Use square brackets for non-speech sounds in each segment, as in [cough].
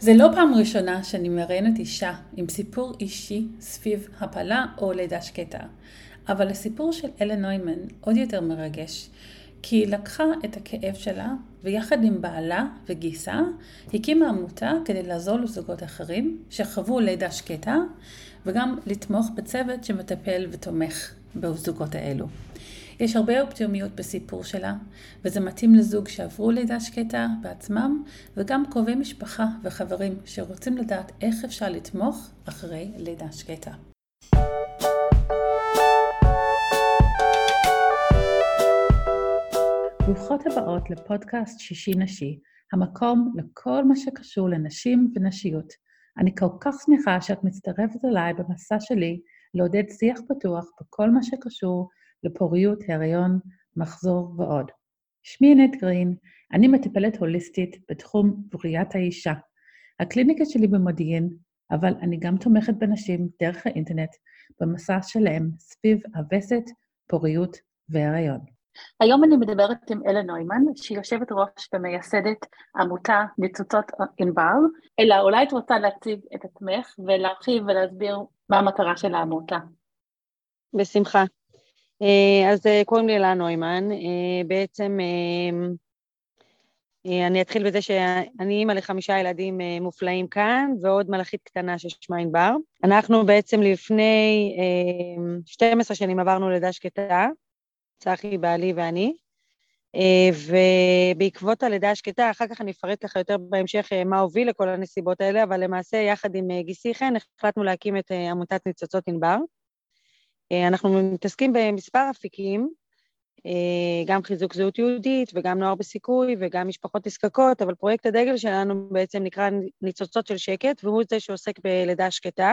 זה לא פעם ראשונה שאני מראיינת אישה עם סיפור אישי סביב הפלה או לידה שקטה, אבל הסיפור של אלה נוימן עוד יותר מרגש, כי היא לקחה את הכאב שלה ויחד עם בעלה וגיסה הקימה עמותה כדי לעזור לזוגות אחרים שחוו לידה שקטה וגם לתמוך בצוות שמטפל ותומך בזוגות האלו. יש הרבה אופטימיות בסיפור שלה, וזה מתאים לזוג שעברו לידה שקטה בעצמם, וגם קרובי משפחה וחברים שרוצים לדעת איך אפשר לתמוך אחרי לידה שקטה. ברוכות הבאות לפודקאסט שישי נשי, המקום לכל מה שקשור לנשים ונשיות. אני כל כך שמחה שאת מצטרפת אליי במסע שלי לעודד שיח פתוח בכל מה שקשור לפוריות, הריון, מחזור ועוד. שמי ענת גרין, אני מטפלת הוליסטית בתחום בריאת האישה. הקליניקה שלי במודיעין, אבל אני גם תומכת בנשים דרך האינטרנט במסע שלהם סביב הווסת, פוריות והריון. היום אני מדברת עם אלה נוימן, שהיא יושבת ראש ומייסדת עמותה ניצוצות ענבר, אלא אולי את רוצה להציג את עצמך ולהרחיב ולהסביר מה המטרה של העמותה. בשמחה. אה, אז אה, קוראים לי אלה נוימן, אה, בעצם אני אתחיל בזה שאני אימא לחמישה ילדים מופלאים כאן, ועוד מלאכית קטנה ששמה ענבר. אנחנו בעצם לפני 12 שנים עברנו לידה שקטה, צחי, בעלי ואני, ובעקבות הלידה השקטה, אחר כך אני אפרט ככה יותר בהמשך מה הוביל לכל הנסיבות האלה, אבל למעשה יחד עם גיסי חן החלטנו להקים את עמותת ניצוצות ענבר. אה, אנחנו מתעסקים במספר אפיקים, אה, גם חיזוק זהות יהודית וגם נוער בסיכוי וגם משפחות נזקקות, אבל פרויקט הדגל שלנו בעצם נקרא ניצוצות של שקט, והוא זה שעוסק בלידה שקטה,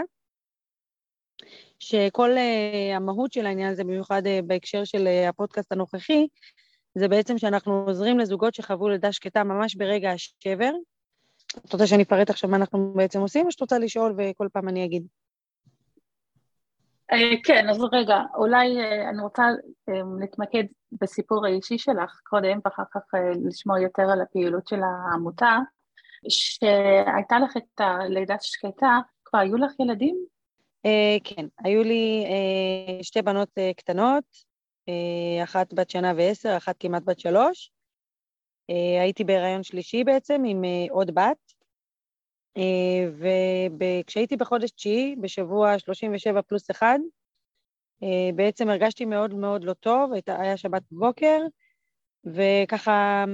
שכל uh, המהות של העניין הזה, במיוחד בהקשר של הפודקאסט הנוכחי, זה בעצם שאנחנו עוזרים לזוגות שחוו לידה שקטה ממש ברגע השבר. את רוצה שאני אפרט עכשיו מה אנחנו בעצם עושים, או שאת רוצה לשאול וכל פעם אני אגיד? אה, כן, אז רגע, אולי אה, אני רוצה אה, להתמקד בסיפור האישי שלך קודם, ואחר כך לשמוע יותר על הפעילות של העמותה. שהייתה לך את הלידת שקטה, כבר היו לך ילדים? כן, היו לי שתי בנות קטנות, אחת בת שנה ועשר, אחת כמעט בת שלוש. הייתי בהיריון שלישי בעצם עם עוד בת, וכשהייתי בחודש תשיעי, בשבוע 37 פלוס 1, אה, בעצם הרגשתי מאוד מאוד לא טוב, היה שבת בבוקר, וככה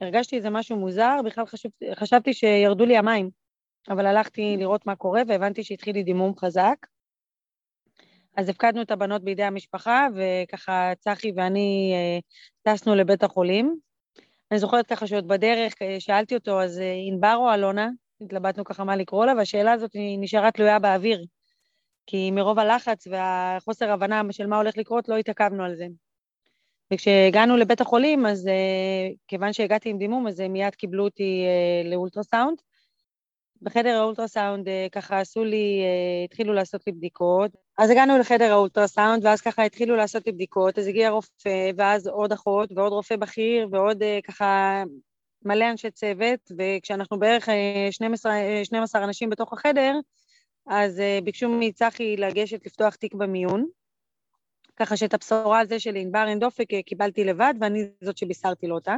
הרגשתי איזה משהו מוזר, בכלל חשב, חשבתי שירדו לי המים, אבל הלכתי לראות מה קורה והבנתי שהתחיל לי דימום חזק. אז הפקדנו את הבנות בידי המשפחה, וככה צחי ואני אה, טסנו לבית החולים. אני זוכרת ככה שעוד בדרך שאלתי אותו, אז ענבר או אלונה? התלבטנו ככה מה לקרוא לה, והשאלה הזאת נשארה תלויה באוויר. כי מרוב הלחץ והחוסר הבנה של מה הולך לקרות, לא התעכבנו על זה. וכשהגענו לבית החולים, אז uh, כיוון שהגעתי עם דימום, אז מיד קיבלו אותי uh, לאולטרסאונד. בחדר האולטרסאונד uh, ככה עשו לי, uh, התחילו לעשות לי בדיקות. אז הגענו לחדר האולטרסאונד, ואז ככה התחילו לעשות לי בדיקות, אז הגיע רופא, ואז עוד אחות, ועוד רופא בכיר, ועוד uh, ככה מלא אנשי צוות, וכשאנחנו בערך 12, אה, 12 אה, אנשים בתוך החדר, אז אה, ביקשו מצחי לגשת לפתוח תיק במיון, ככה שאת הבשורה הזו של ענבר אין דופק קיבלתי לבד, ואני זאת שבישרתי לו אותה.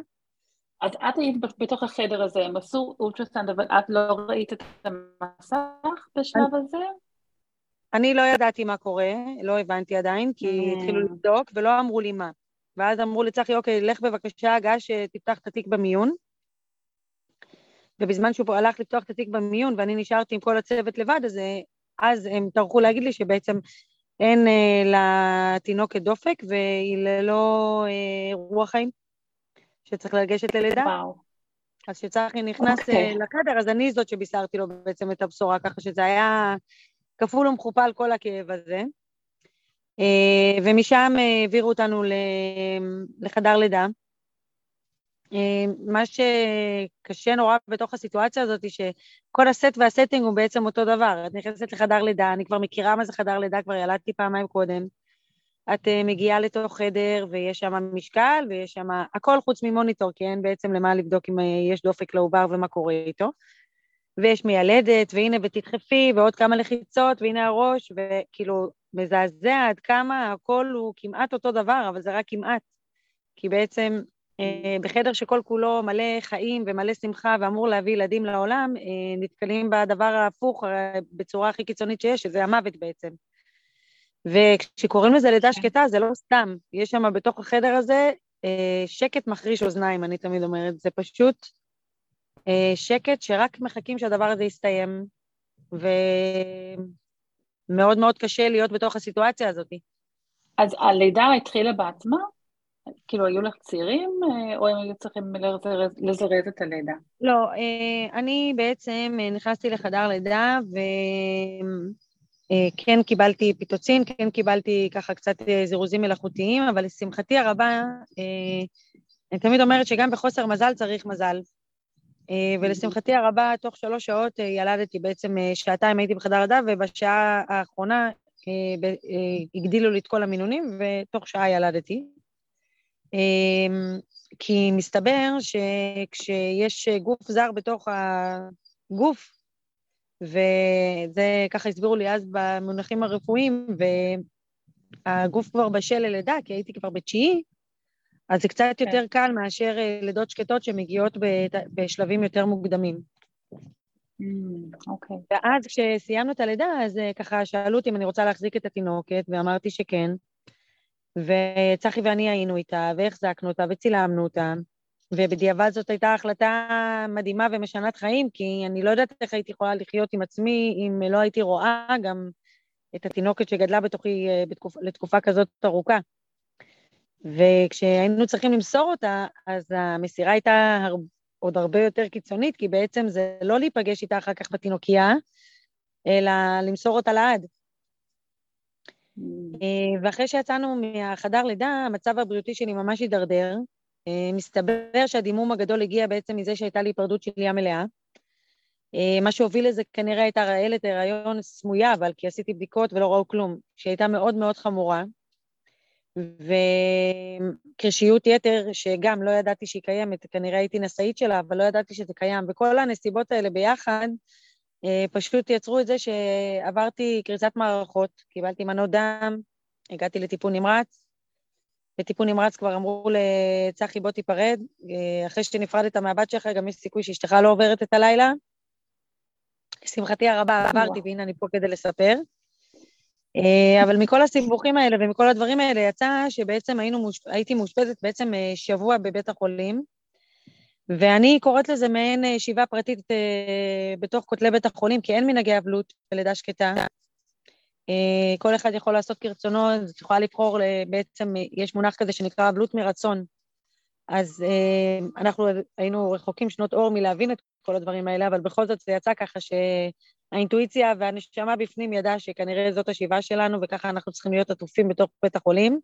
אז את היית בתוך החדר הזה, הם עשו אולטרסאונד, אבל את לא ראית את המסך בשלב הזה? אני לא ידעתי מה קורה, לא הבנתי עדיין, כי התחילו לבדוק ולא אמרו לי מה. ואז אמרו לצחי, אוקיי, לך בבקשה, גש, תפתח את התיק במיון. ובזמן שהוא הלך לפתוח את התיק במיון ואני נשארתי עם כל הצוות לבד, אז, אה, אז הם טרחו להגיד לי שבעצם אין אה, לתינוקת דופק והיא ללא אה, רוח חיים, שצריך לגשת ללידה. וואו. אז כשצחי נכנס okay. אוקיי. לחדר, אז אני זאת שבישרתי לו בעצם את הבשורה, ככה שזה היה כפול ומכופל כל הכאב הזה. ומשם העבירו אותנו לחדר לידה. אה, מה שקשה נורא בתוך הסיטואציה הזאת, שכל הסט והסטינג הוא בעצם אותו דבר. את נכנסת לחדר לידה, אני כבר מכירה מה זה חדר לידה, כבר ילדתי פעמיים קודם. את אה, מגיעה לתוך חדר ויש שם משקל ויש שם הכל חוץ ממוניטור, כי אין בעצם למה לבדוק אם אה, יש דופק לעובר ומה קורה איתו. ויש מיילדת, והנה ותדחפי, ועוד כמה לחיצות, והנה הראש, וכאילו, מזעזע עד כמה הכל הוא כמעט אותו דבר, אבל זה רק כמעט. כי בעצם בחדר שכל כולו מלא חיים ומלא שמחה ואמור להביא ילדים לעולם, אה, נתקלים בדבר ההפוך אה, בצורה הכי קיצונית שיש, שזה המוות בעצם. וכשקוראים לזה לידה כן. שקטה, זה לא סתם. יש שם בתוך החדר הזה שקט מחריש אוזניים, אני תמיד אומרת. זה פשוט שקט שרק מחכים שהדבר הזה יסתיים, ומאוד מאוד קשה להיות בתוך הסיטואציה הזאת. אז הלידה התחילה בעצמה? כאילו, היו לך צעירים, אה, או הם היו צריכים לזרז, את הלידה? לא, אה, אני בעצם אה, נכנסתי לחדר לידה, וכן קיבלתי פיטוצין, כן קיבלתי ככה קצת זירוזים מלאכותיים, אבל לשמחתי הרבה, אני תמיד אומרת שגם בחוסר מזל צריך מזל. ולשמחתי הרבה, תוך שלוש שעות ילדתי בעצם שעתיים הייתי בחדר לידה, ובשעה האחרונה הגדילו לי את כל המינונים, ותוך שעה ילדתי. אמ, כי מסתבר שכשיש גוף זר בתוך הגוף, וזה ככה הסבירו לי אז במונחים הרפואיים, והגוף כבר בשל ללידה, כי הייתי כבר בתשיעי, אז זה קצת יותר כן. קל מאשר אה, לידות שקטות שמגיעות בשלבים יותר מוקדמים. Mm, אוקיי. Okay. ואז כשסיימנו את הלידה, אז אה, ככה שאלו אותי אם אני רוצה להחזיק את התינוקת, ואמרתי שכן. וצחי ואני היינו איתה, והחזקנו אותה, וצילמנו אותה, ובדיעבד זאת הייתה החלטה מדהימה ומשנת חיים, כי אני לא יודעת איך הייתי יכולה לחיות עם עצמי אם לא הייתי רואה גם את התינוקת שגדלה בתוכי אה, בתקופ... לתקופה כזאת ארוכה. וכשהיינו צריכים למסור אותה, אז המסירה הייתה הר... עוד הרבה יותר קיצונית, כי בעצם זה לא להיפגש איתה אחר כך בתינוקייה, אלא למסור אותה לעד. אה, ואחרי שיצאנו מהחדר לידה, המצב הבריאותי שלי ממש הידרדר. אה, מסתבר שהדימום הגדול הגיע בעצם מזה שהייתה לי היפרדות שלייה מלאה. אה, מה שהוביל לזה כנראה הייתה רעלת הריון סמויה, אבל כי עשיתי בדיקות ולא ראו כלום, שהייתה מאוד מאוד חמורה. וקרשיות יתר, שגם לא ידעתי שהיא קיימת, כנראה הייתי נשאית שלה, אבל לא ידעתי שזה קיים. וכל הנסיבות האלה ביחד, פשוט יצרו את זה שעברתי קריסת מערכות, קיבלתי מנות דם, הגעתי לטיפול נמרץ. בטיפול נמרץ כבר אמרו לצחי בוא תיפרד, אה, אחרי שנפרדת מהבת שלך גם יש סיכוי שאשתך לא עוברת את הלילה. לשמחתי הרבה עברתי, והנה אני פה כדי לספר. אה, אבל מכל הסיבוכים האלה ומכל הדברים האלה יצא שבעצם היינו, הייתי מאושפזת בעצם שבוע בבית החולים, ואני קוראת לזה מעין אה, ישיבה פרטית אה, בתוך כותלי בית החולים, כי אין מנהגי אבלות בלידה שקטה. אה, כל אחד יכול לעשות כרצונו, אז את יכולה לבחור, בעצם יש מונח כזה שנקרא אבלות מרצון. אז אנחנו היינו רחוקים שנות אור מלהבין את כל הדברים האלה, אבל בכל זאת זה יצא ככה שהאינטואיציה והנשמה בפנים ידעה שכנראה זאת השיבה שלנו, וככה אנחנו צריכים להיות עטופים בתוך בית החולים.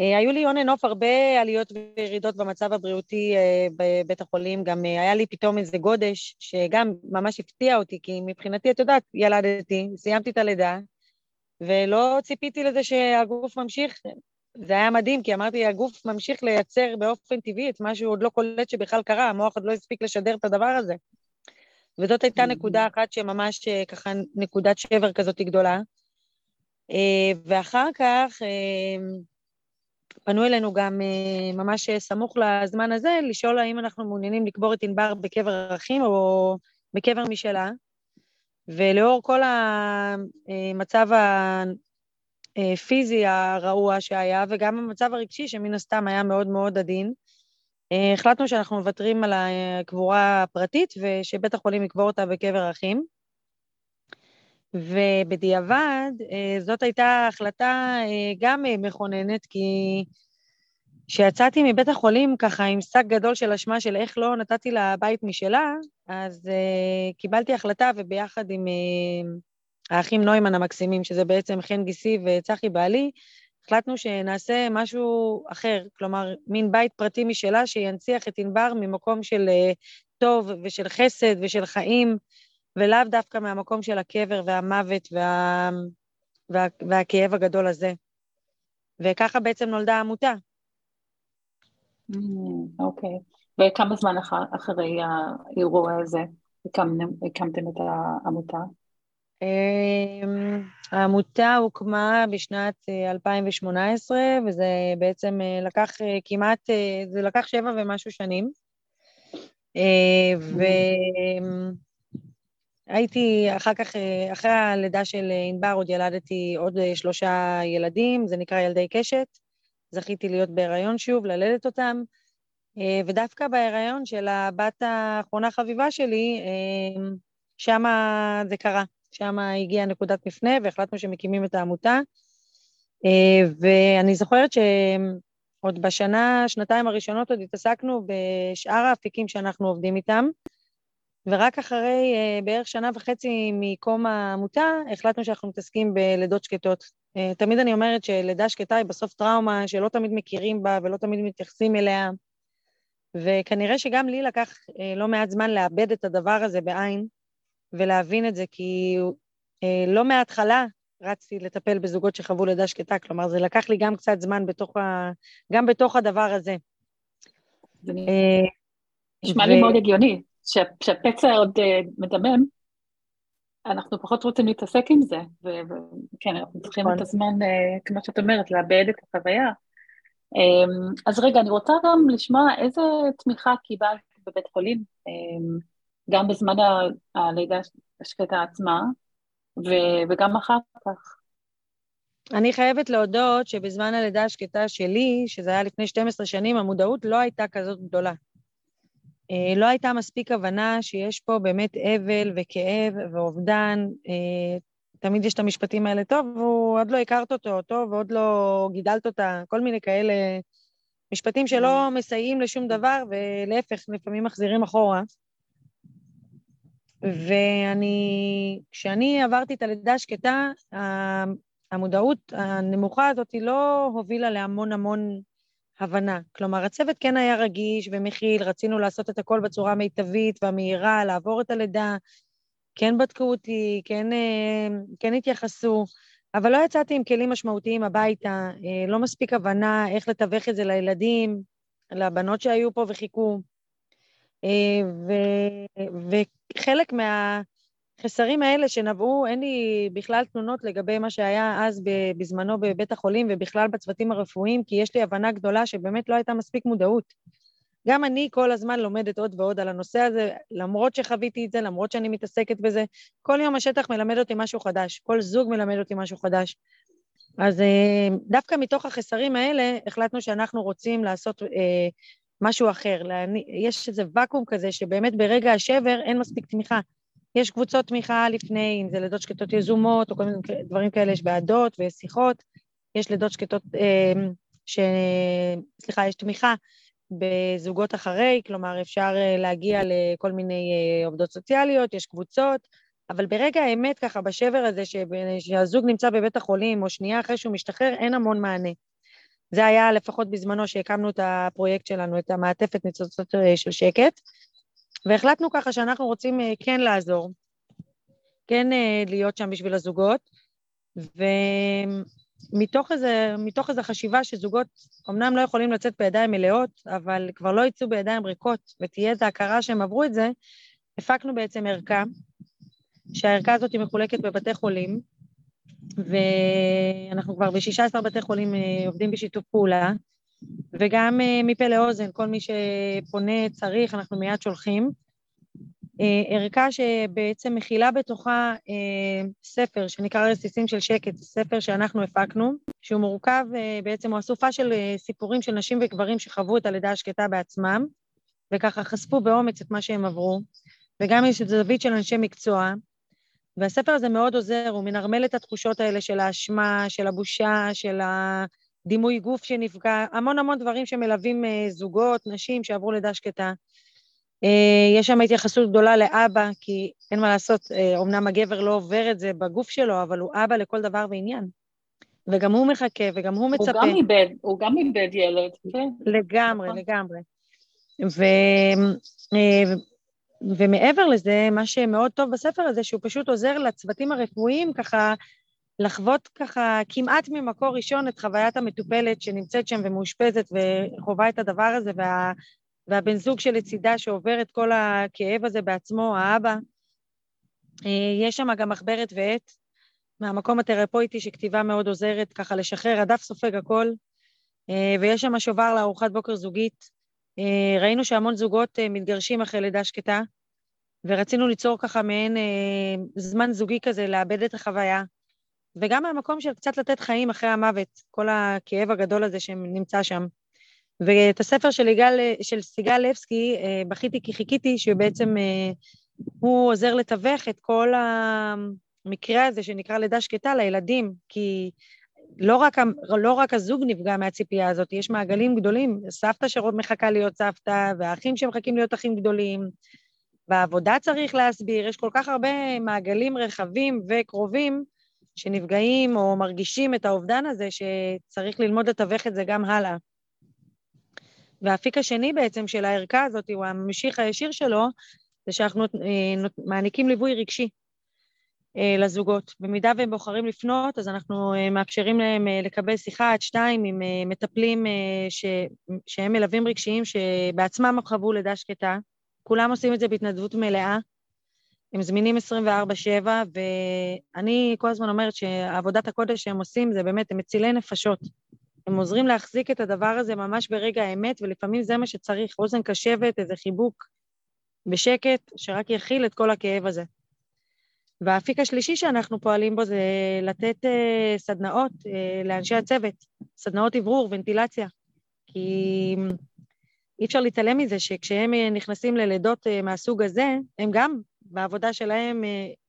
אה, היו לי on and off הרבה עליות וירידות במצב הבריאותי אה, בבית החולים, גם אה, היה לי פתאום איזה גודש שגם ממש הפתיע אותי, כי מבחינתי, את יודעת, ילדתי, סיימתי את הלידה, ולא ציפיתי לזה שהגוף ממשיך, זה היה מדהים, כי אמרתי, הגוף ממשיך לייצר באופן טבעי את מה שהוא עוד לא קולט שבכלל קרה, המוח עוד לא הספיק לשדר את הדבר הזה. וזאת הייתה mm-hmm. נקודה אחת שממש ככה נקודת שבר כזאת גדולה. ואחר כך, פנו אלינו גם אה, ממש סמוך לזמן הזה, לשאול האם אנחנו מעוניינים לקבור את ענבר בקבר אחים או בקבר משלה. ולאור כל המצב הפיזי הרעוע שהיה, וגם המצב הרגשי, שמן הסתם היה מאוד מאוד עדין, אה, החלטנו שאנחנו מוותרים על הקבורה הפרטית, ושבית החולים יקבור אותה בקבר אחים. ובדיעבד אה, זאת הייתה החלטה אה, גם אה, מכוננת, כי כשיצאתי מבית החולים ככה עם שק גדול של אשמה של איך לא נתתי לה בית משלה, אז קיבלתי החלטה וביחד עם האחים נוימן המקסימים, שזה בעצם חן גיסי וצחי בעלי, החלטנו שנעשה משהו אחר, כלומר, מין בית פרטי משלה שינציח את ענבר ממקום של טוב ושל חסד ושל חיים, ולאו דווקא מהמקום של הקבר והמוות וה... וה... והכאב הגדול הזה. וככה בעצם נולדה העמותה. Mm, אוקיי. Mm, okay. וכמה זמן אחרי האירוע הזה? הקמתם את העמותה? אמ, העמותה הוקמה בשנת 2018, אה, וזה בעצם אה, לקח אה, כמעט, זה לקח שבע ומשהו שנים. והייתי אחר כך, אחרי הלידה של ענבר עוד ילדתי עוד שלושה ילדים, זה נקרא ילדי קשת. זכיתי להיות בהיריון שוב, ללדת אותם, ודווקא בהיריון של הבת האחרונה חביבה שלי, שמה זה קרה. שם הגיעה נקודת מפנה והחלטנו שמקימים את העמותה. אה, ואני זוכרת שעוד בשנה, שנתיים הראשונות עוד התעסקנו בשאר האפיקים שאנחנו עובדים איתם, ורק אחרי אה, בערך שנה וחצי מקום העמותה, החלטנו שאנחנו מתעסקים בלידות שקטות. אה, תמיד אני אומרת שלידה שקטה היא בסוף טראומה שלא תמיד מכירים בה ולא תמיד מתייחסים אליה, וכנראה שגם לי לקח לא מעט זמן לאבד את הדבר הזה בעין, ולהבין את זה, כי אה, לא מההתחלה רצתי לטפל בזוגות שחוו לידה שקטה, כלומר זה לקח לי גם קצת זמן בתוך ה... גם בתוך הדבר הזה. זה אה, נשמע לי מאוד הגיוני, כשהפצע עוד אה, מדמם, אנחנו פחות רוצים להתעסק עם זה, וכן, אנחנו צריכים את נכון. הזמן, כמו שאת אומרת, לאבד את החוויה. אז רגע, אני רוצה גם לשמוע איזה תמיכה קיבלת בבית חולים. גם בזמן הלידה השקטה עצמה, וגם אחר כך. אני חייבת להודות שבזמן הלידה השקטה שלי, שזה היה לפני 12 שנים, המודעות לא הייתה כזאת גדולה. אה, לא הייתה מספיק הבנה שיש פה באמת אבל וכאב ואובדן. אה, תמיד יש את המשפטים האלה, טוב, ועוד לא הכרת אותו, טוב, ועוד לא גידלת אותה, כל מיני כאלה משפטים שלא מסייעים לשום דבר, ולהפך, לפעמים מחזירים אחורה. ואני, כשאני עברתי את הלידה השקטה, המודעות הנמוכה הזאת לא הובילה להמון המון הבנה. כלומר, הצוות כן היה רגיש ומכיל, רצינו לעשות את הכל בצורה המיטבית והמהירה, לעבור את הלידה, כן בדקו אותי, כן, אה, כן התייחסו, אבל לא יצאתי עם כלים משמעותיים הביתה, אה, לא מספיק הבנה איך לתווך את זה לילדים, לבנות שהיו פה וחיכו. אה, ו, וחלק מהחסרים האלה שנבעו, אין לי בכלל תלונות לגבי מה שהיה אז בזמנו בבית החולים ובכלל בצוותים הרפואיים, כי יש לי הבנה גדולה שבאמת לא הייתה מספיק מודעות. גם אני כל הזמן לומדת עוד ועוד על הנושא הזה, למרות שחוויתי את זה, למרות שאני מתעסקת בזה. כל יום השטח מלמד אותי משהו חדש, כל זוג מלמד אותי משהו חדש. אז אה, דווקא מתוך החסרים האלה החלטנו שאנחנו רוצים לעשות אה, משהו אחר. יש איזה ואקום כזה שבאמת ברגע השבר אין מספיק תמיכה. יש קבוצות תמיכה לפני, אם זה לידות שקטות יזומות או כל מיני דברים כאלה, יש ועדות ויש שיחות, יש לידות שקטות, אה, ש... סליחה, יש תמיכה בזוגות אחרי, כלומר אפשר אה, להגיע לכל מיני אה, עובדות סוציאליות, יש קבוצות, אבל ברגע האמת ככה בשבר הזה שהזוג נמצא בבית החולים או שנייה אחרי שהוא משתחרר, אין המון מענה. זה היה לפחות בזמנו שהקמנו את הפרויקט שלנו, את המעטפת ניצוצות אה, של שקט, והחלטנו ככה שאנחנו רוצים אה, כן לעזור, כן אה, להיות שם בשביל הזוגות, ומתוך איזה, איזה חשיבה שזוגות אמנם לא יכולים לצאת בידיים מלאות, אבל כבר לא יצאו בידיים ריקות, ותהיה את ההכרה שהם עברו את זה, הפקנו בעצם ערכה, שהערכה הזאת מחולקת בבתי חולים, ואנחנו כבר ב-16 בתי חולים אה, עובדים בשיתוף פעולה, וגם אה, מפה לאוזן, כל מי שפונה צריך, אנחנו מיד שולחים. אה, ערכה שבעצם מכילה בתוכה ספר שנקרא רסיסים של שקט, ספר שאנחנו הפקנו, שהוא מורכב, בעצם הוא אסופה של סיפורים של נשים וגברים שחוו את הלידה השקטה בעצמם, וככה חשפו באומץ את מה שהם עברו, וגם יש זווית של אנשי מקצוע, והספר הזה מאוד עוזר, הוא מנרמל את התחושות האלה של האשמה, של הבושה, של הדימוי גוף שנפגע, המון המון דברים שמלווים אה, זוגות, נשים שעברו לידה שקטה. אה, יש שם התייחסות גדולה לאבא, כי אין מה לעשות, אה, הגבר לא עובר את זה בגוף שלו, אבל הוא אבא לכל דבר ועניין. וגם הוא מחכה, וגם הוא מצפה. הוא גם איבד, הוא גם איבד ילד, כן. לגמרי, נכון. לגמרי. ו... ומעבר לזה, מה שמאוד טוב בספר הזה, שהוא פשוט עוזר לצוותים הרפואיים ככה לחוות ככה כמעט ממקור ראשון את חוויית המטופלת שנמצאת שם ומאושפזת וחווה את הדבר הזה, וה, והבן זוג שלצידה שעובר את כל הכאב הזה בעצמו, האבא. אה, יש שם גם מחברת ועט מהמקום התרפויטי שכתיבה מאוד עוזרת ככה לשחרר, הדף סופג הכל, אה, ויש שם שובר לארוחת בוקר זוגית. אה, ראינו שהמון זוגות מתגרשים אחרי לידה שקטה, ורצינו ליצור ככה מעין זמן זוגי כזה, לאבד את החוויה, וגם מהמקום של קצת לתת חיים אחרי המוות, כל הכאב הגדול הזה שנמצא שם. ואת הספר של, יגל, של סיגל לבסקי, אה, בכיתי כי חיכיתי, שבעצם אה, הוא עוזר לתווך את כל המקרה הזה שנקרא לידה שקטה לילדים, כי לא רק, לא רק הזוג נפגע מהציפייה הזאת, יש מעגלים גדולים, סבתא שרוב מחכה להיות סבתא, והאחים שמחכים להיות אחים גדולים, בעבודה צריך להסביר, יש כל כך הרבה מעגלים רחבים וקרובים שנפגעים או מרגישים את האובדן הזה, שצריך ללמוד לתווך את זה גם הלאה. והאפיק השני בעצם של הערכה הזאת, הוא הממשיך הישיר שלו, זה שאנחנו אה, מעניקים ליווי רגשי אה, לזוגות. במידה והם בוחרים לפנות, אז אנחנו אה, מאפשרים להם לקבל שיחה עד שתיים עם מטפלים ש... שהם מלווים רגשיים שבעצמם חוו לידה שקטה. כולם עושים את זה בהתנדבות מלאה. הם זמינים 24-7, ואני כל הזמן אומרת שעבודת הקודש שהם עושים זה באמת, הם מצילי נפשות. הם עוזרים להחזיק את הדבר הזה ממש ברגע האמת, ולפעמים זה מה שצריך, אוזן קשבת, איזה חיבוק בשקט, שרק יכיל את כל הכאב הזה. והאפיק השלישי שאנחנו פועלים בו זה לתת uh, סדנאות uh, לאנשי הצוות, סדנאות אוורור, ונטילציה. כי אי אפשר להתעלם מזה שכשהם נכנסים ללידות uh, מהסוג הזה, הם גם בעבודה שלהם uh,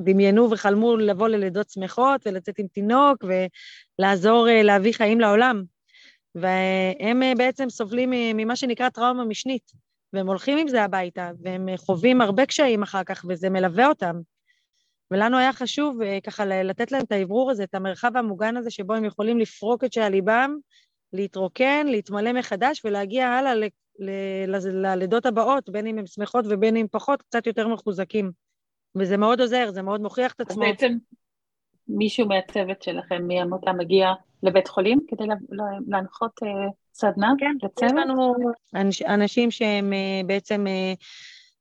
דמיינו וחלמו לבוא ללידות שמחות ולצאת עם תינוק ולעזור אה, להביא חיים לעולם. והם אה, בעצם סובלים ממה שנקרא טראומה משנית, והם הולכים עם זה הביתה, והם חווים הרבה קשיים אחר כך, וזה מלווה אותם. ולנו היה חשוב אה, ככה לתת להם את האוורור הזה, את המרחב המוגן הזה, שבו הם יכולים לפרוק את שעל ליבם, להתרוקן, להתמלא מחדש ולהגיע הלאה ללידות הבאות, בין אם הם שמחות ובין אם פחות, קצת יותר מחוזקים. וזה מאוד עוזר, זה מאוד מוכיח את עצמו. בעצם מישהו מהצוות שלכם, מהעמותה, מגיע לבית חולים כדי להנחות אה, סדנה כן, לצוות? יש לנו אנשים שהם אה, בעצם אה,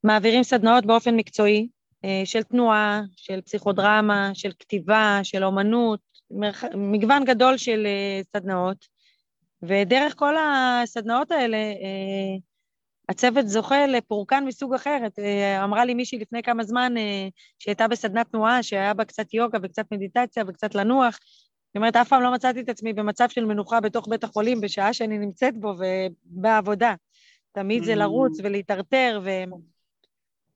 מעבירים סדנאות באופן מקצועי, של תנועה, של פסיכודרמה, של כתיבה, של אומנות, מגוון גדול של סדנאות, ודרך כל הסדנאות האלה הצוות זוכה לפורקן מסוג אחרת. אה, אמרה לי מישהי לפני כמה זמן אה, שהייתה בסדנת תנועה, שהיה בה קצת יוגה וקצת מדיטציה וקצת לנוח. זאת אומרת, אף פעם לא מצאתי את עצמי במצב של מנוחה בתוך בית החולים בשעה שאני נמצאת בו ובעבודה. תמיד זה לרוץ mm. ולהיטרטר, ו...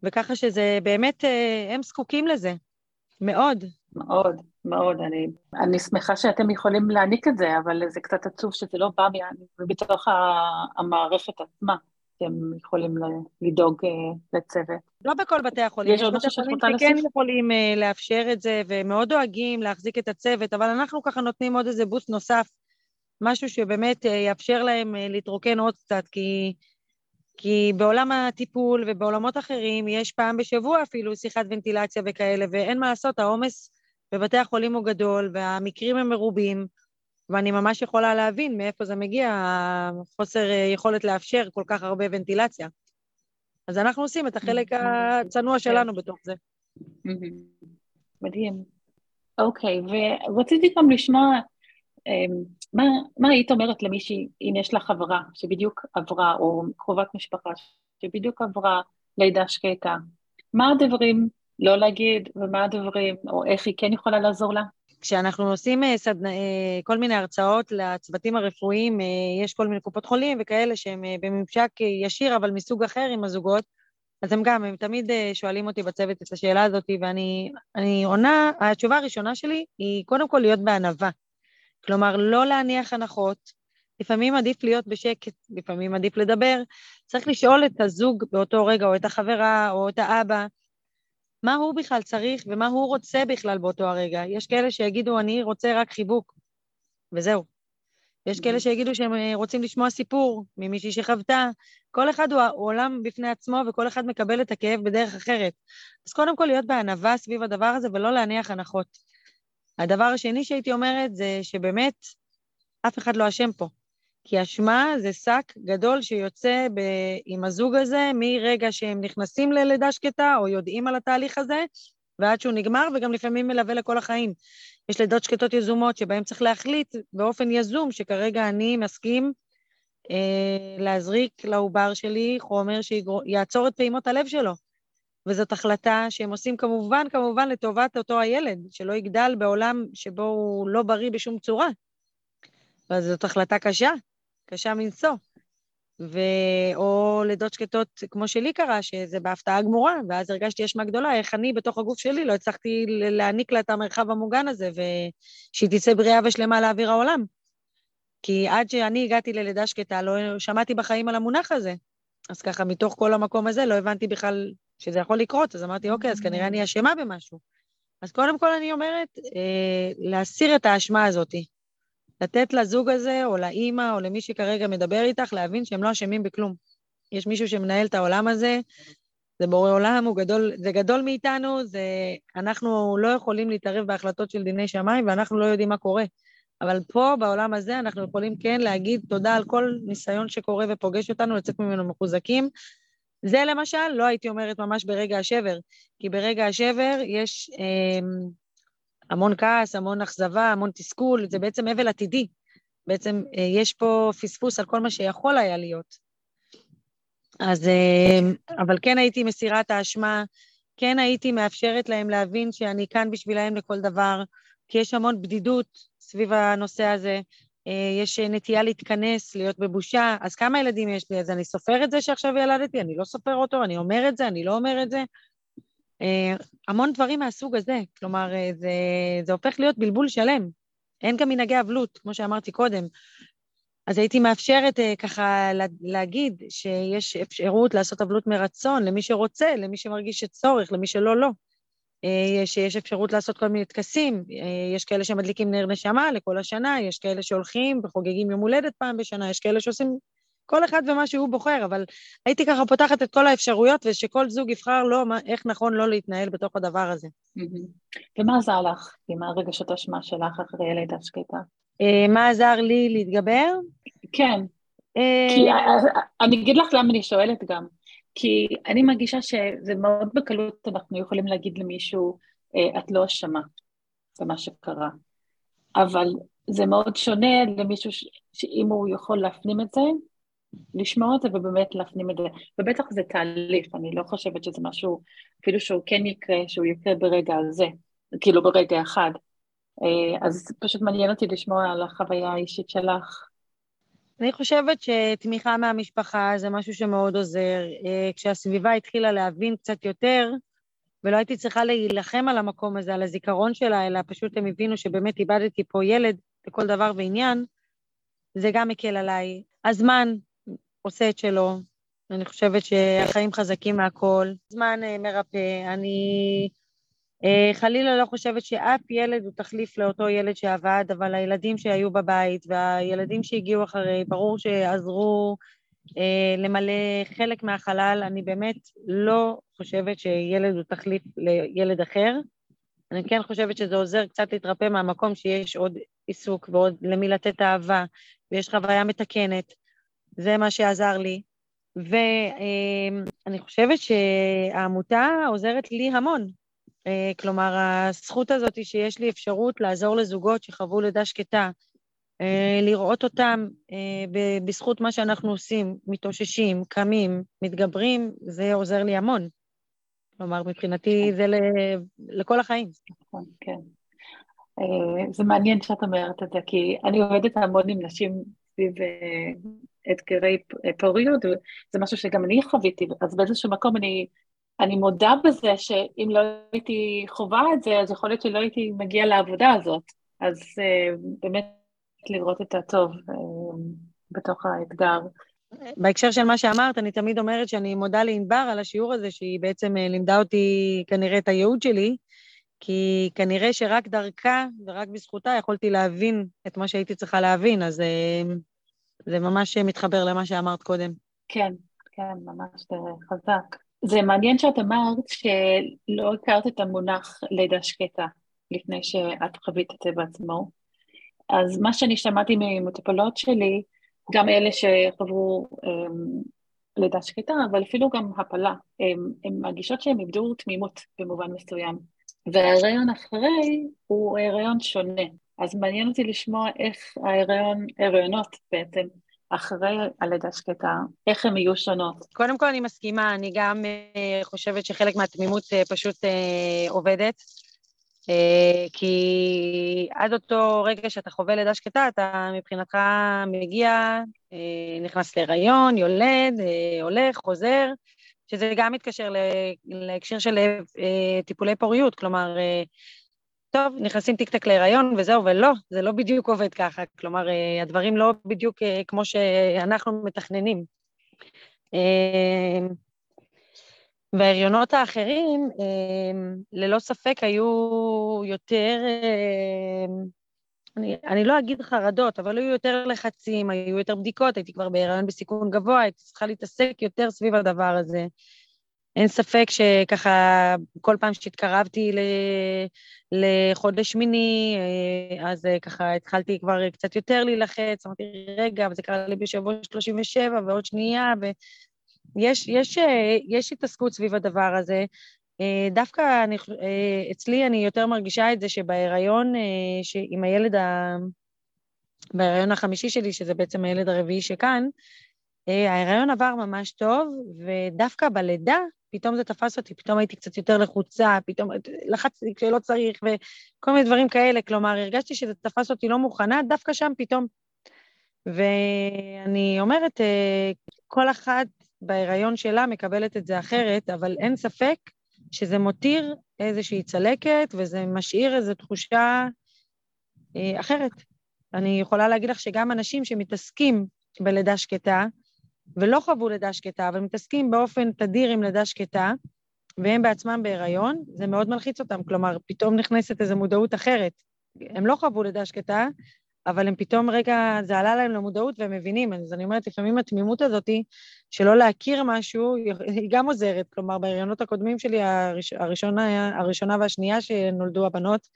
וככה שזה באמת, אה, הם זקוקים לזה, מאוד. מאוד, מאוד. אני, אני שמחה שאתם יכולים להעניק את זה, אבל זה קצת עצוב שזה לא בא בתוך המערכת עצמה. שהם יכולים לדאוג אה, לצוות. לא בכל בתי החולים, יש עוד משהו שאת רוצה להוסיף? שכן יכולים אה, לאפשר את זה, ומאוד דואגים להחזיק את הצוות, אבל אנחנו ככה נותנים עוד איזה בוסט נוסף, משהו שבאמת אה, יאפשר להם להתרוקן עוד קצת, כי, כי בעולם הטיפול ובעולמות אחרים יש פעם בשבוע אפילו שיחת ונטילציה וכאלה, ואין מה לעשות, העומס בבתי החולים הוא גדול, והמקרים הם מרובים, ואני ממש יכולה להבין מאיפה זה מגיע, החוסר אה, יכולת לאפשר כל כך הרבה ונטילציה. אז אנחנו עושים את החלק הצנוע שלנו בתוך זה. מדהים. אוקיי, ורציתי גם לשמוע, אמ, מה, מה היית אומרת למישהי, אם יש לה חברה שבדיוק עברה, או קרובת משפחה שבדיוק עברה לידה שקטה, מה הדברים לא להגיד, ומה הדברים, או איך היא כן יכולה לעזור לה? כשאנחנו עושים אה, סדנא, אה, כל מיני הרצאות לצוותים הרפואיים, אה, יש כל מיני קופות חולים וכאלה שהם בממשק ישיר, אבל מסוג אחר עם הזוגות, אז הם גם, הם תמיד שואלים אותי בצוות את השאלה הזאת, ואני עונה, התשובה הראשונה שלי היא קודם כל להיות בענווה. כלומר, לא להניח הנחות, לפעמים עדיף להיות בשקט, לפעמים עדיף לדבר. צריך לשאול את הזוג באותו רגע, או את החברה, או את האבא, מה הוא בכלל צריך ומה הוא רוצה בכלל באותו הרגע. יש כאלה שיגידו, אני רוצה רק חיבוק, וזהו. יש כאלה שיגידו שהם אה, רוצים לשמוע סיפור ממישהי שחוותה. כל אחד הוא עולם בפני עצמו, וכל אחד מקבל את הכאב בדרך אחרת. אז קודם כל להיות בענווה סביב הדבר הזה ולא להניח הנחות. הדבר השני שהייתי אומרת זה שבאמת אף אחד לא אשם פה. כי אשמה זה שק גדול שיוצא ב... עם הזוג הזה מרגע שהם נכנסים ללידה שקטה או יודעים על התהליך הזה, ועד שהוא נגמר, וגם לפעמים מלווה לכל החיים. יש לידות שקטות יזומות שבהן צריך להחליט באופן יזום שכרגע אני מסכים אה, להזריק לעובר שלי חומר שיעצור את פעימות הלב שלו. וזאת החלטה שהם עושים כמובן, כמובן לטובת אותו הילד, שלא יגדל בעולם שבו הוא לא בריא בשום צורה. וזאת החלטה קשה, קשה מנשוא. ו... או לידות שקטות, כמו שלי קרה, שזה בהפתעה גמורה, ואז הרגשתי אשמה גדולה, איך אני בתוך הגוף שלי לא הצלחתי להעניק לה את המרחב המוגן הזה, ושהיא תצא בריאה ושלמה לאוויר העולם. כי עד שאני הגעתי ללידה שקטה, לא שמעתי בחיים על המונח הזה. אז ככה, מתוך כל המקום הזה, לא הבנתי בכלל שזה יכול לקרות, אז אמרתי, אוקיי, אז כנראה אני אשמה במשהו. אז קודם כל אני אומרת, אה, להסיר את האשמה הזאת. לתת לזוג הזה, או לאימא, או למי שכרגע מדבר איתך, להבין שהם לא אשמים בכלום. יש מישהו שמנהל את העולם הזה, זה בורא עולם, הוא גדול, זה גדול מאיתנו, זה, אנחנו לא יכולים להתערב בהחלטות של דיני שמיים, ואנחנו לא יודעים מה קורה. אבל פה, בעולם הזה, אנחנו יכולים כן להגיד תודה על כל ניסיון שקורה ופוגש אותנו, לצאת ממנו מחוזקים. זה למשל, לא הייתי אומרת ממש ברגע השבר, כי ברגע השבר יש אה, המון כעס, המון אכזבה, המון תסכול, זה בעצם אבל עתידי. בעצם אה, יש פה פספוס על כל מה שיכול היה להיות. אז, אה, אבל כן הייתי מסירה את האשמה, כן הייתי מאפשרת להם להבין שאני כאן בשבילהם לכל דבר, כי יש המון בדידות סביב הנושא הזה, אה, יש נטייה להתכנס, להיות בבושה, אז כמה ילדים יש לי? אז אני סופר את זה שעכשיו ילדתי? אני לא סופר אותו, אני אומר את זה, אני לא אומר את זה. אה, המון דברים מהסוג הזה, כלומר, אה, זה, זה הופך להיות בלבול שלם. אין גם מנהגי אבלות, כמו שאמרתי קודם. אז הייתי מאפשרת ככה להגיד שיש אפשרות לעשות אבלות מרצון למי שרוצה, למי שמרגיש שצורך, למי שלא, לא. אה, שיש אפשרות לעשות כל מיני טקסים, אה, יש כאלה שמדליקים נר נשמה לכל השנה, יש כאלה שהולכים וחוגגים יום הולדת פעם בשנה, יש כאלה שעושים כל אחד ומה שהוא בוחר, אבל הייתי ככה פותחת את כל האפשרויות ושכל זוג יבחר לו איך נכון לא להתנהל בתוך הדבר הזה. ומה עזר לך עם הרגשות אשמה שלך אחרי לידה שקטה? אה, מה עזר לי להתגבר? כן. כי אני אגיד לך למה אני שואלת גם. כי אני מרגישה שזה מאוד בקלות אנחנו יכולים להגיד למישהו, אה, את לא אשמה במה שקרה. אבל זה מאוד שונה למישהו ש... שאם הוא יכול להפנים את זה, לשמוע את זה ובאמת להפנים את זה. ובטח זה תהליך, אני לא חושבת שזה משהו, אפילו שהוא כן יקרה, שהוא יקרה ברגע הזה, כאילו ברגע אחד. אה, אז פשוט מעניין אותי לשמוע על החוויה האישית שלך. אני חושבת שתמיכה מהמשפחה זה משהו שמאוד עוזר. אה, כשהסביבה התחילה להבין קצת יותר, ולא הייתי צריכה להילחם על המקום הזה, על הזיכרון שלה, אלא פשוט הם הבינו שבאמת איבדתי פה ילד לכל דבר ועניין, זה גם מקל עליי. הזמן עושה את שלו, אני חושבת שהחיים חזקים מהכל. זמן אה, מרפא, אני אה, חלילה לא חושבת שאף ילד הוא תחליף לאותו ילד שעבד, אבל הילדים שהיו בבית והילדים שהגיעו אחרי, ברור שעזרו אה, למלא חלק מהחלל. אני באמת לא חושבת שילד הוא תחליף לילד אחר. אני כן חושבת שזה עוזר קצת להתרפא מהמקום שיש עוד עיסוק ועוד למי לתת אהבה, ויש חוויה מתקנת. זה מה שעזר לי. ואני אה, חושבת שהעמותה עוזרת לי המון. אה, כלומר, הזכות הזאת שיש לי אפשרות לעזור לזוגות שחוו לידה שקטה, אה, לראות אותם אה, בזכות מה שאנחנו עושים, מתאוששים, קמים, מתגברים, זה עוזר לי המון. כלומר, מבחינתי זה לכל החיים. נכון, כן. זה מעניין שאת אומרת את זה, כי אני עובדת המון עם נשים סביב אתגרי פוריות, זה משהו שגם אני חוויתי, אז באיזשהו מקום אני אני מודה בזה שאם לא הייתי חווה את זה, אז יכול להיות שלא הייתי מגיעה לעבודה הזאת. אז uh, באמת לראות את הטוב uh, בתוך האתגר. בהקשר של מה שאמרת, אני תמיד אומרת שאני מודה לענבר על השיעור הזה, שהיא בעצם uh, לימדה אותי כנראה את הייעוד שלי, כי כנראה שרק דרכה ורק בזכותה יכולתי להבין את מה שהייתי צריכה להבין, אז זה ממש מתחבר למה שאמרת קודם. כן, כן, ממש חזק. זה מעניין שאת אמרת שלא הכרת את המונח לידה שקטה לפני שאת חווית את זה בעצמו. אז מה שאני שמעתי ממטופלות שלי, גם אלה שחברו אמ, לידה שקטה, אבל אפילו גם הפלה, הן מרגישות שהן איבדו תמימות במובן מסוים. וההיריון אחרי הוא הריון שונה. אז מעניין אותי לשמוע איך ההיריון, ההריונות בעצם, אחרי הלידה שקטה, איך הן יהיו שונות. קודם כל אני מסכימה, אני גם uh, חושבת שחלק מהתמימות uh, פשוט uh, עובדת, כי עד אותו רגע שאתה חווה לידה שקטה, אתה מבחינתך מגיע, נכנס להיריון, יולד, הולך, חוזר, שזה גם מתקשר להקשר של טיפולי פוריות, כלומר, טוב, נכנסים טיק טק להיריון וזהו, ולא, זה לא בדיוק עובד ככה. כלומר, אה, הדברים לא בדיוק אה, כמו שאנחנו מתכננים. אה, וההריונות האחרים, ללא ספק, היו יותר, אני, אני לא אגיד חרדות, אבל היו יותר לחצים, היו יותר בדיקות, הייתי כבר בהריון בסיכון גבוה, הייתי צריכה להתעסק יותר סביב הדבר הזה. אין ספק שככה, כל פעם שהתקרבתי לחודש שמיני, אה, אז אה, ככה התחלתי כבר קצת יותר להילחץ, אמרתי, רגע, אבל זה קרה לי בשבוע 37 ועוד שנייה, ויש יש, אה, יש התעסקות סביב הדבר הזה. דווקא אני, אצלי אני יותר מרגישה את זה שבהיריון, עם הילד, ה... בהיריון החמישי שלי, שזה בעצם הילד הרביעי שכאן, ההיריון עבר ממש טוב, ודווקא בלידה פתאום זה תפס אותי, פתאום הייתי קצת יותר לחוצה, פתאום לחצתי כשלא צריך, וכל מיני דברים כאלה. כלומר, הרגשתי שזה תפס אותי לא מוכנה, דווקא שם פתאום. ואני אומרת, אה, כל אחת בהיריון שלה מקבלת את זה אחרת, אבל אין ספק שזה מותיר איזושהי צלקת, וזה משאיר איזו תחושה אה, אחרת. אני יכולה להגיד לך שגם אנשים שמתעסקים בלידה שקטה, ולא חוו לידה שקטה, אבל מתעסקים באופן תדיר עם לידה שקטה, והם בעצמם בהיריון, זה מאוד מלחיץ אותם. כלומר, פתאום נכנסת איזו מודעות אחרת. הם לא חוו לידה שקטה, אבל הם פתאום רגע, זה עלה להם למודעות והם מבינים. אז אני אומרת, לפעמים התמימות הזאת, שלא להכיר משהו, היא גם עוזרת. כלומר, בהריונות הקודמים שלי, הראש, הראשונה, הראשונה והשנייה שנולדו הבנות,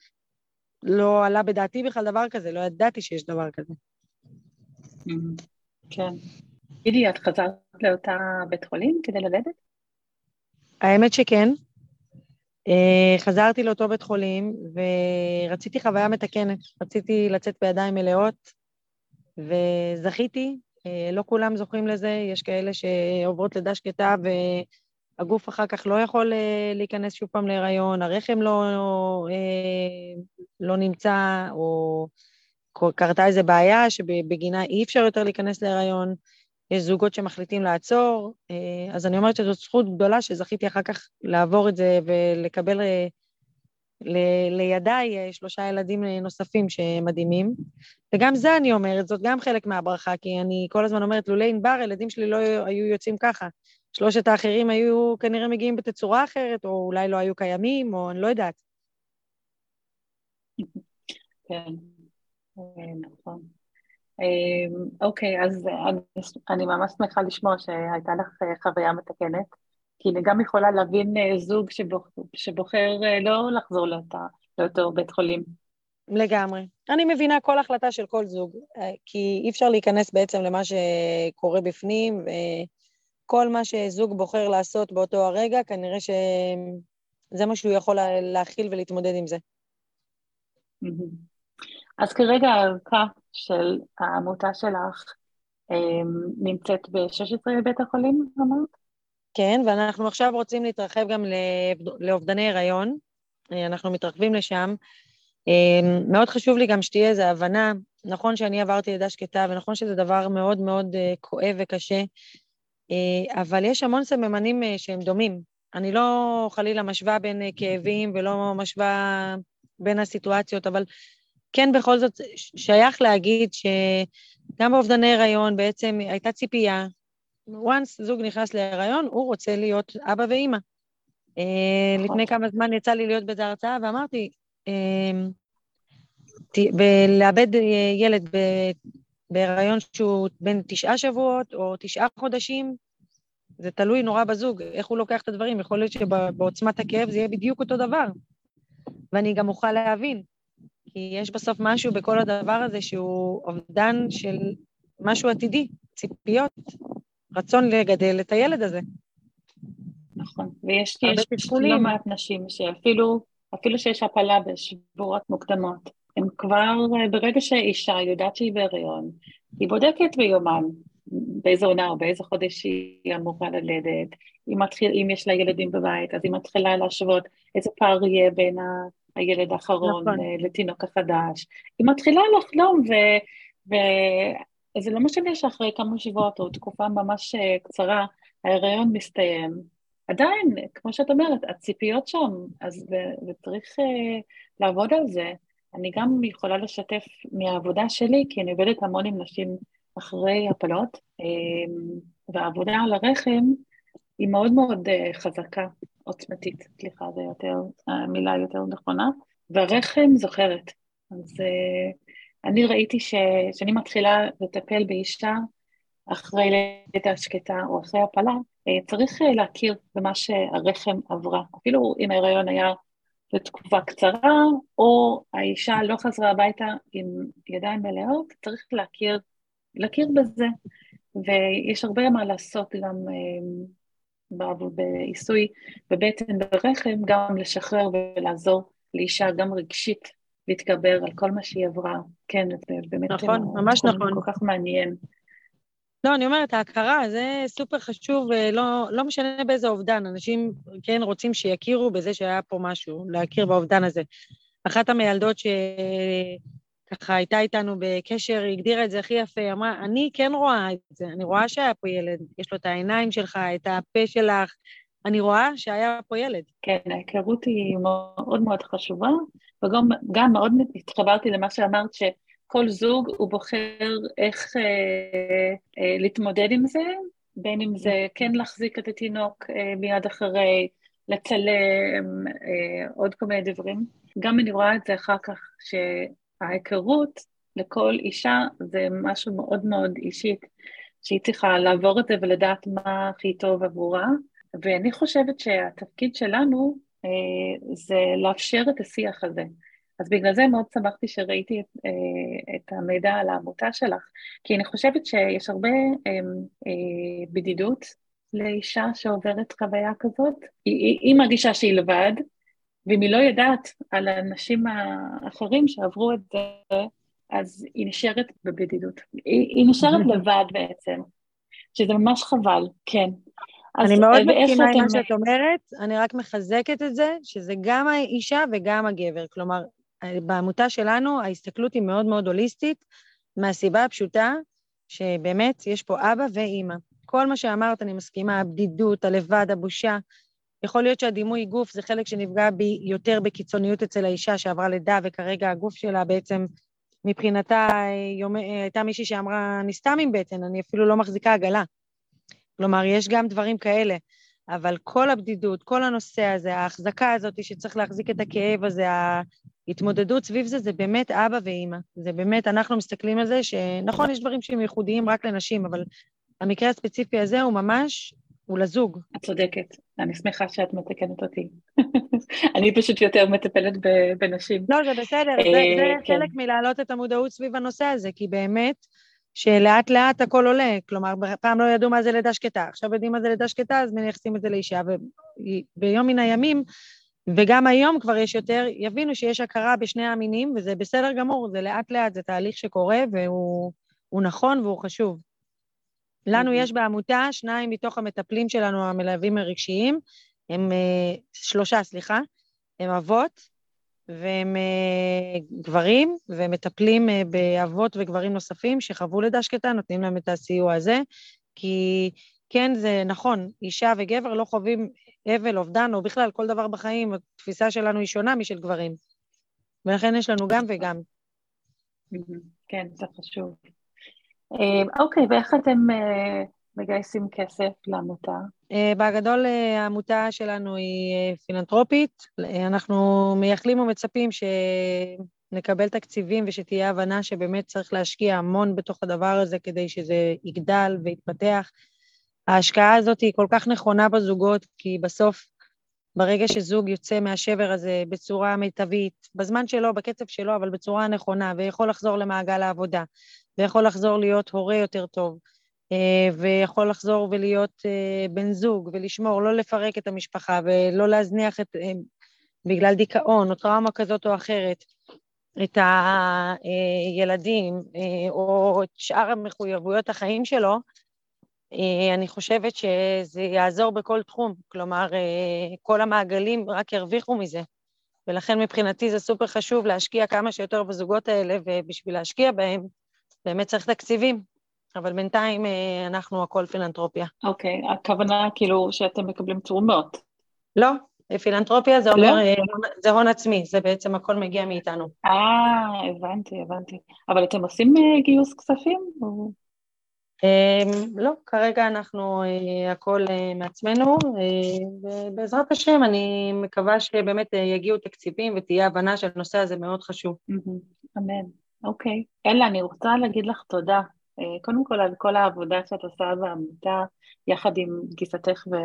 לא עלה בדעתי בכלל דבר כזה, לא ידעתי שיש דבר כזה. כן. תגידי, את חזרת לאותה בית חולים כדי ללדת? האמת שכן. אה, חזרתי לאותו בית חולים ורציתי חוויה מתקנת, רציתי לצאת בידיים מלאות וזכיתי, אה, לא כולם זוכים לזה, יש כאלה שעוברות לידה שקטה והגוף אחר כך לא יכול אה, להיכנס שוב פעם להיריון, הרחם לא, לא נמצא או קרתה איזו בעיה שבגינה אי אפשר יותר להיכנס להיריון. יש זוגות שמחליטים לעצור, אה, אז אני אומרת שזאת זכות גדולה שזכיתי אחר כך לעבור את זה ולקבל אה, ל- לידיי אה, שלושה ילדים נוספים שמדהימים. וגם זה אני אומרת, זאת גם חלק מהברכה, כי אני כל הזמן אומרת, לולא ענבר, הילדים שלי לא היו יוצאים ככה. שלושת האחרים היו כנראה מגיעים בתצורה אחרת, או אולי לא היו קיימים, או אני לא יודעת. כן, נכון. אמ, אוקיי, אז אני, אני ממש שמחה לשמוע שהייתה לך אה, חוויה מתקנת, כי אני גם יכולה להבין אה, זוג שבוח, שבוחר אה, לא לחזור לאותה, לאותו בית חולים. לגמרי. אני מבינה כל החלטה של כל זוג, כי אי אפשר להיכנס בעצם למה שקורה בפנים, וכל מה שזוג בוחר לעשות באותו הרגע, כנראה שזה מה שהוא יכול להכיל ולהתמודד עם זה. אז כרגע הערכה של העמותה שלך אמ, נמצאת ב-16 בית החולים, אמרת? כן, ואנחנו עכשיו רוצים להתרחב גם לאובדני הריון, אה, אנחנו מתרחבים לשם. אמ, מאוד חשוב לי גם שתהיה איזו הבנה, נכון שאני עברתי לידה שקטה, ונכון שזה דבר מאוד מאוד אה, כואב וקשה, אה, אבל יש המון סממנים שהם דומים. אני לא חלילה משווה בין כאבים ולא משווה בין הסיטואציות, אבל כן בכל זאת שייך להגיד שגם באובדני הריון בעצם הייתה ציפייה, once זוג נכנס להיריון, הוא רוצה להיות אבא ואימא. אה, נכון. לפני כמה זמן יצא לי להיות באיזו הרצאה ואמרתי, אה, לאבד ילד בהיריון שהוא בין תשעה שבועות או תשעה חודשים, זה תלוי נורא בזוג, איך הוא לוקח את הדברים, יכול להיות שבעוצמת הכאב זה יהיה בדיוק אותו דבר. ואני גם אוכל להבין, כי יש בסוף משהו בכל הדבר הזה שהוא אובדן של משהו עתידי, ציפיות, רצון לגדל את הילד הזה. נכון, ויש יש לא מעט נשים שאפילו אפילו שיש הפלה בשבועות מוקדמות, הן כבר, ברגע שאישה יודעת שהיא בהריון, היא בודקת ביומן באיזה עונה או באיזה חודש היא אמורה ללדת, אם, מתחיל, אם יש לה ילדים בבית, אז היא מתחילה להשוות איזה פער יהיה בין ה... הילד האחרון נכון. אה, לתינוק החדש. היא מתחילה לחלום, ו... וזה לא משנה שאחרי כמה שבועות או תקופה ממש אה, קצרה, ההיריון מסתיים. עדיין, כמו שאת אומרת, הציפיות שם, אז וצריך uh, לעבוד על זה. אני גם יכולה לשתף מהעבודה שלי, כי אני עובדת המון עם נשים אחרי הפלות, um, והעבודה על הרחם היא מאוד מאוד uh, חזקה, עוצמתית, סליחה, זו יותר, המילה יותר נכונה, והרחם זוכרת. אז uh, אני ראיתי שכשאני מתחילה לטפל באישה אחרי לידה שקטה או אחרי הפלה, uh, צריך להכיר במה שהרחם עברה. אפילו אם ההיריון היה לתקופה קצרה, או האישה לא חזרה הביתה עם ידיים מלאות, צריך להכיר, להכיר בזה. ויש הרבה מה לעשות גם uh, בעיסוי בבטן ברחם, גם לשחרר ולעזור לאישה גם רגשית להתגבר על כל מה שהיא עברה. כן, זה באמת נכון, ממש נכון. כל כך מעניין. לא, אני אומרת, ההכרה, זה סופר חשוב, לא, לא משנה באיזה אובדן, אנשים כן רוצים שיכירו בזה שהיה פה משהו, להכיר באובדן הזה. אחת המיילדות ש... ככה הייתה איתנו בקשר, היא הגדירה את זה הכי יפה, אמרה, אני כן רואה את זה, אני רואה שהיה פה ילד, יש לו את העיניים שלך, את הפה שלך, אני רואה שהיה פה ילד. כן, ההיכרות היא מאוד מאוד חשובה, וגם מאוד התחברתי למה שאמרת, שכל זוג הוא בוחר איך אה, אה, להתמודד עם זה, בין אם זה כן להחזיק את התינוק אה, מיד אחרי, לצלם, אה, עוד כל מיני דברים. גם אני רואה את זה אחר כך, ש... ההיכרות לכל אישה זה משהו מאוד מאוד אישית, שהיא צריכה לעבור את זה ולדעת מה הכי טוב עבורה, ואני חושבת שהתפקיד שלנו אה, זה לאפשר את השיח הזה. אז בגלל זה מאוד שמחתי שראיתי את, אה, את המידע על העמותה שלך, כי אני חושבת שיש הרבה אה, אה, בדידות לאישה שעוברת חוויה כזאת. היא, היא מרגישה שהיא לבד, ואם היא לא יודעת על האנשים האחרים שעברו את זה, אז היא נשארת בבדידות. היא, היא נשארת [laughs] לבד בעצם, שזה ממש חבל, כן. אני מאוד מסכימה עם מה שאת אומרת, אני רק מחזקת את זה, שזה גם האישה וגם הגבר. כלומר, בעמותה שלנו ההסתכלות היא מאוד מאוד הוליסטית, מהסיבה הפשוטה שבאמת יש פה אבא ואימא. כל מה שאמרת, אני מסכימה, הבדידות, הלבד, הבושה, יכול להיות שהדימוי גוף זה חלק שנפגע בי יותר בקיצוניות אצל האישה שעברה לידה, וכרגע הגוף שלה בעצם, מבחינתה, יומ... הייתה מישהי שאמרה, אני סתם עם בטן, אני אפילו לא מחזיקה עגלה. כלומר, יש גם דברים כאלה, אבל כל הבדידות, כל הנושא הזה, ההחזקה הזאת שצריך להחזיק את הכאב הזה, ההתמודדות סביב זה, זה באמת אבא ואימא. זה באמת, אנחנו מסתכלים על זה שנכון, יש דברים שהם ייחודיים רק לנשים, אבל המקרה הספציפי הזה הוא ממש הוא לזוג. את צודקת, אני שמחה שאת מתקנת אותי. [laughs] אני פשוט יותר מטפלת בנשים. לא, זה בסדר, זה, אה, כן. חלק מלהעלות את המודעות סביב הנושא הזה, כי באמת, שלאט לאט הכל עולה, כלומר, פעם לא ידעו מה זה לידה שקטה, עכשיו יודעים מה זה לידה שקטה, אז מייחסים את זה לאישה, וביום מן הימים, וגם היום כבר יש יותר, יבינו שיש הכרה בשני המינים, וזה בסדר גמור, זה לאט לאט, זה תהליך שקורה, והוא נכון והוא חשוב. לנו יש בעמותה שניים מתוך המטפלים שלנו, המלווים הרגשיים, הם אה, שלושה, סליחה, הם אבות והם אה, גברים, והם מטפלים אה, באבות וגברים נוספים שחוו לידה שקטה, נותנים להם את הסיוע הזה, כי כן, זה נכון, אישה וגבר לא חווים אבל, אובדן, או בכלל כל דבר בחיים, התפיסה שלנו היא שונה משל גברים. ולכן יש לנו גם וגם. כן, זה חשוב. אה, אוקיי, ואיך אתם אה, מגייסים כסף לעמותה? אה, בגדול העמותה שלנו היא פילנטרופית, אנחנו מייחלים ומצפים שנקבל תקציבים ושתהיה הבנה שבאמת צריך להשקיע המון בתוך הדבר הזה כדי שזה יגדל ויתפתח. ההשקעה הזאת היא כל כך נכונה בזוגות, כי בסוף ברגע שזוג יוצא מהשבר הזה בצורה מיטבית, בזמן שלו, בקצב שלו, אבל בצורה הנכונה, ויכול לחזור למעגל העבודה, ויכול לחזור להיות הורה יותר טוב, אה, ויכול לחזור ולהיות אה, בן זוג, ולשמור, לא לפרק את המשפחה, ולא להזניח את, אה, בגלל דיכאון או טראומה כזאת או אחרת, את הילדים או את שאר המחויבויות החיים שלו, אני חושבת שזה יעזור בכל תחום, כלומר, כל המעגלים רק ירוויחו מזה. ולכן מבחינתי זה סופר חשוב להשקיע כמה שיותר בזוגות האלה, ובשביל להשקיע בהם באמת צריך תקציבים. אבל בינתיים אה, אנחנו הכל פילנטרופיה. אוקיי, okay, הכוונה כאילו שאתם מקבלים תרומות. לא, פילנטרופיה זה אומר, לא? אה, זה הון עצמי, זה בעצם הכל מגיע מאיתנו. אה, הבנתי, הבנתי. אבל אתם עושים אה, גיוס כספים? או... לא, כרגע אנחנו הכל מעצמנו, ובעזרת השם אני מקווה שבאמת יגיעו תקציבים ותהיה הבנה שהנושא הזה מאוד חשוב. אמן, אוקיי. אלה, אני רוצה להגיד לך תודה אה, קודם כל על כל העבודה שאת עושה בעמותה, יחד עם גיסתך ובן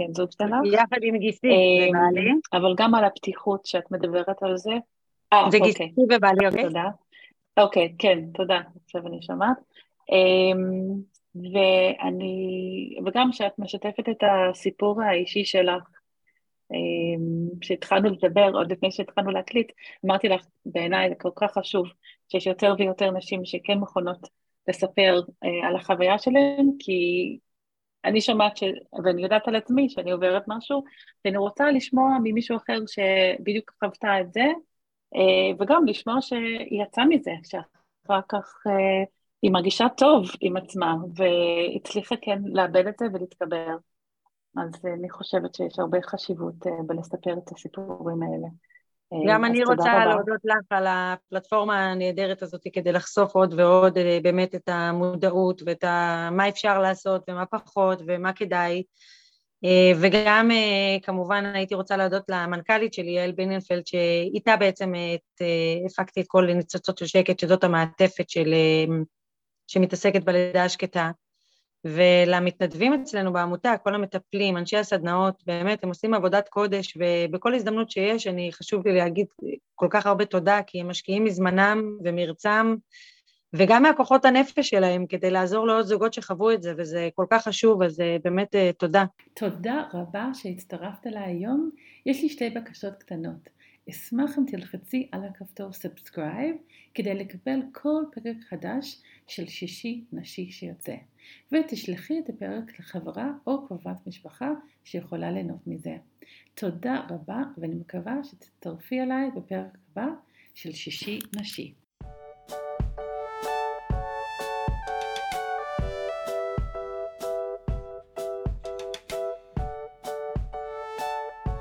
אה, זוג שלך. יחד עם גיסי ובעלי. אה, אבל גם על הפתיחות שאת מדברת על זה. זה אוקיי. גיסי ובעלי, אוקיי? תודה. אוקיי, כן, תודה, עכשיו אני שומעת. ואני, וגם שאת משתפת את הסיפור האישי שלך כשהתחלנו לדבר, עוד לפני שהתחלנו להקליט, אמרתי לך, בעיניי זה כל כך חשוב שיש יותר ויותר נשים שכן מוכנות לספר אה, על החוויה שלהן, כי אני שומעת, ש... ואני יודעת על עצמי שאני עוברת משהו, ואני רוצה לשמוע ממישהו אחר שבדיוק חוותה את זה, אה, וגם לשמוע שהיא יצאה מזה, שאחר כך אה, היא מרגישה טוב עם עצמה, והצליחה כן לאבד את זה ולהתקבר. אז אני חושבת שיש הרבה חשיבות אה, בלספר את הסיפורים האלה. אה, גם אני רוצה רבה. להודות לך על הפלטפורמה הנהדרת הזאת כדי לחשוף עוד ועוד אה, באמת את המודעות ואת ה... מה אפשר לעשות ומה פחות ומה כדאי. וגם כמובן הייתי רוצה להודות למנכ"לית שלי, יעל ביננפלד, שאיתה בעצם את, הפקתי את כל ניצוצות של שקט, שזאת המעטפת של, שמתעסקת בלידה השקטה. ולמתנדבים אצלנו בעמותה, כל המטפלים, אנשי הסדנאות, באמת, הם עושים עבודת קודש, ובכל הזדמנות שיש, אני חשוב לי להגיד כל כך הרבה תודה, כי הם משקיעים מזמנם ומרצם, וגם מהכוחות הנפש שלהם, כדי לעזור לעוד זוגות שחוו את זה, וזה כל כך חשוב, אז אה, באמת אה, תודה. תודה רבה שהצטרפת אליי היום. יש לי שתי בקשות קטנות. אשמח אם תלחצי על הכפתור subscribe כדי לקבל כל פרק חדש של שישי נשי שיוצא, ותשלחי את הפרק לחברה או קרובת משפחה שיכולה ליהנות מזה. תודה רבה ואני מקווה שתצטרפי אליי בפרק הבא של שישי נשי.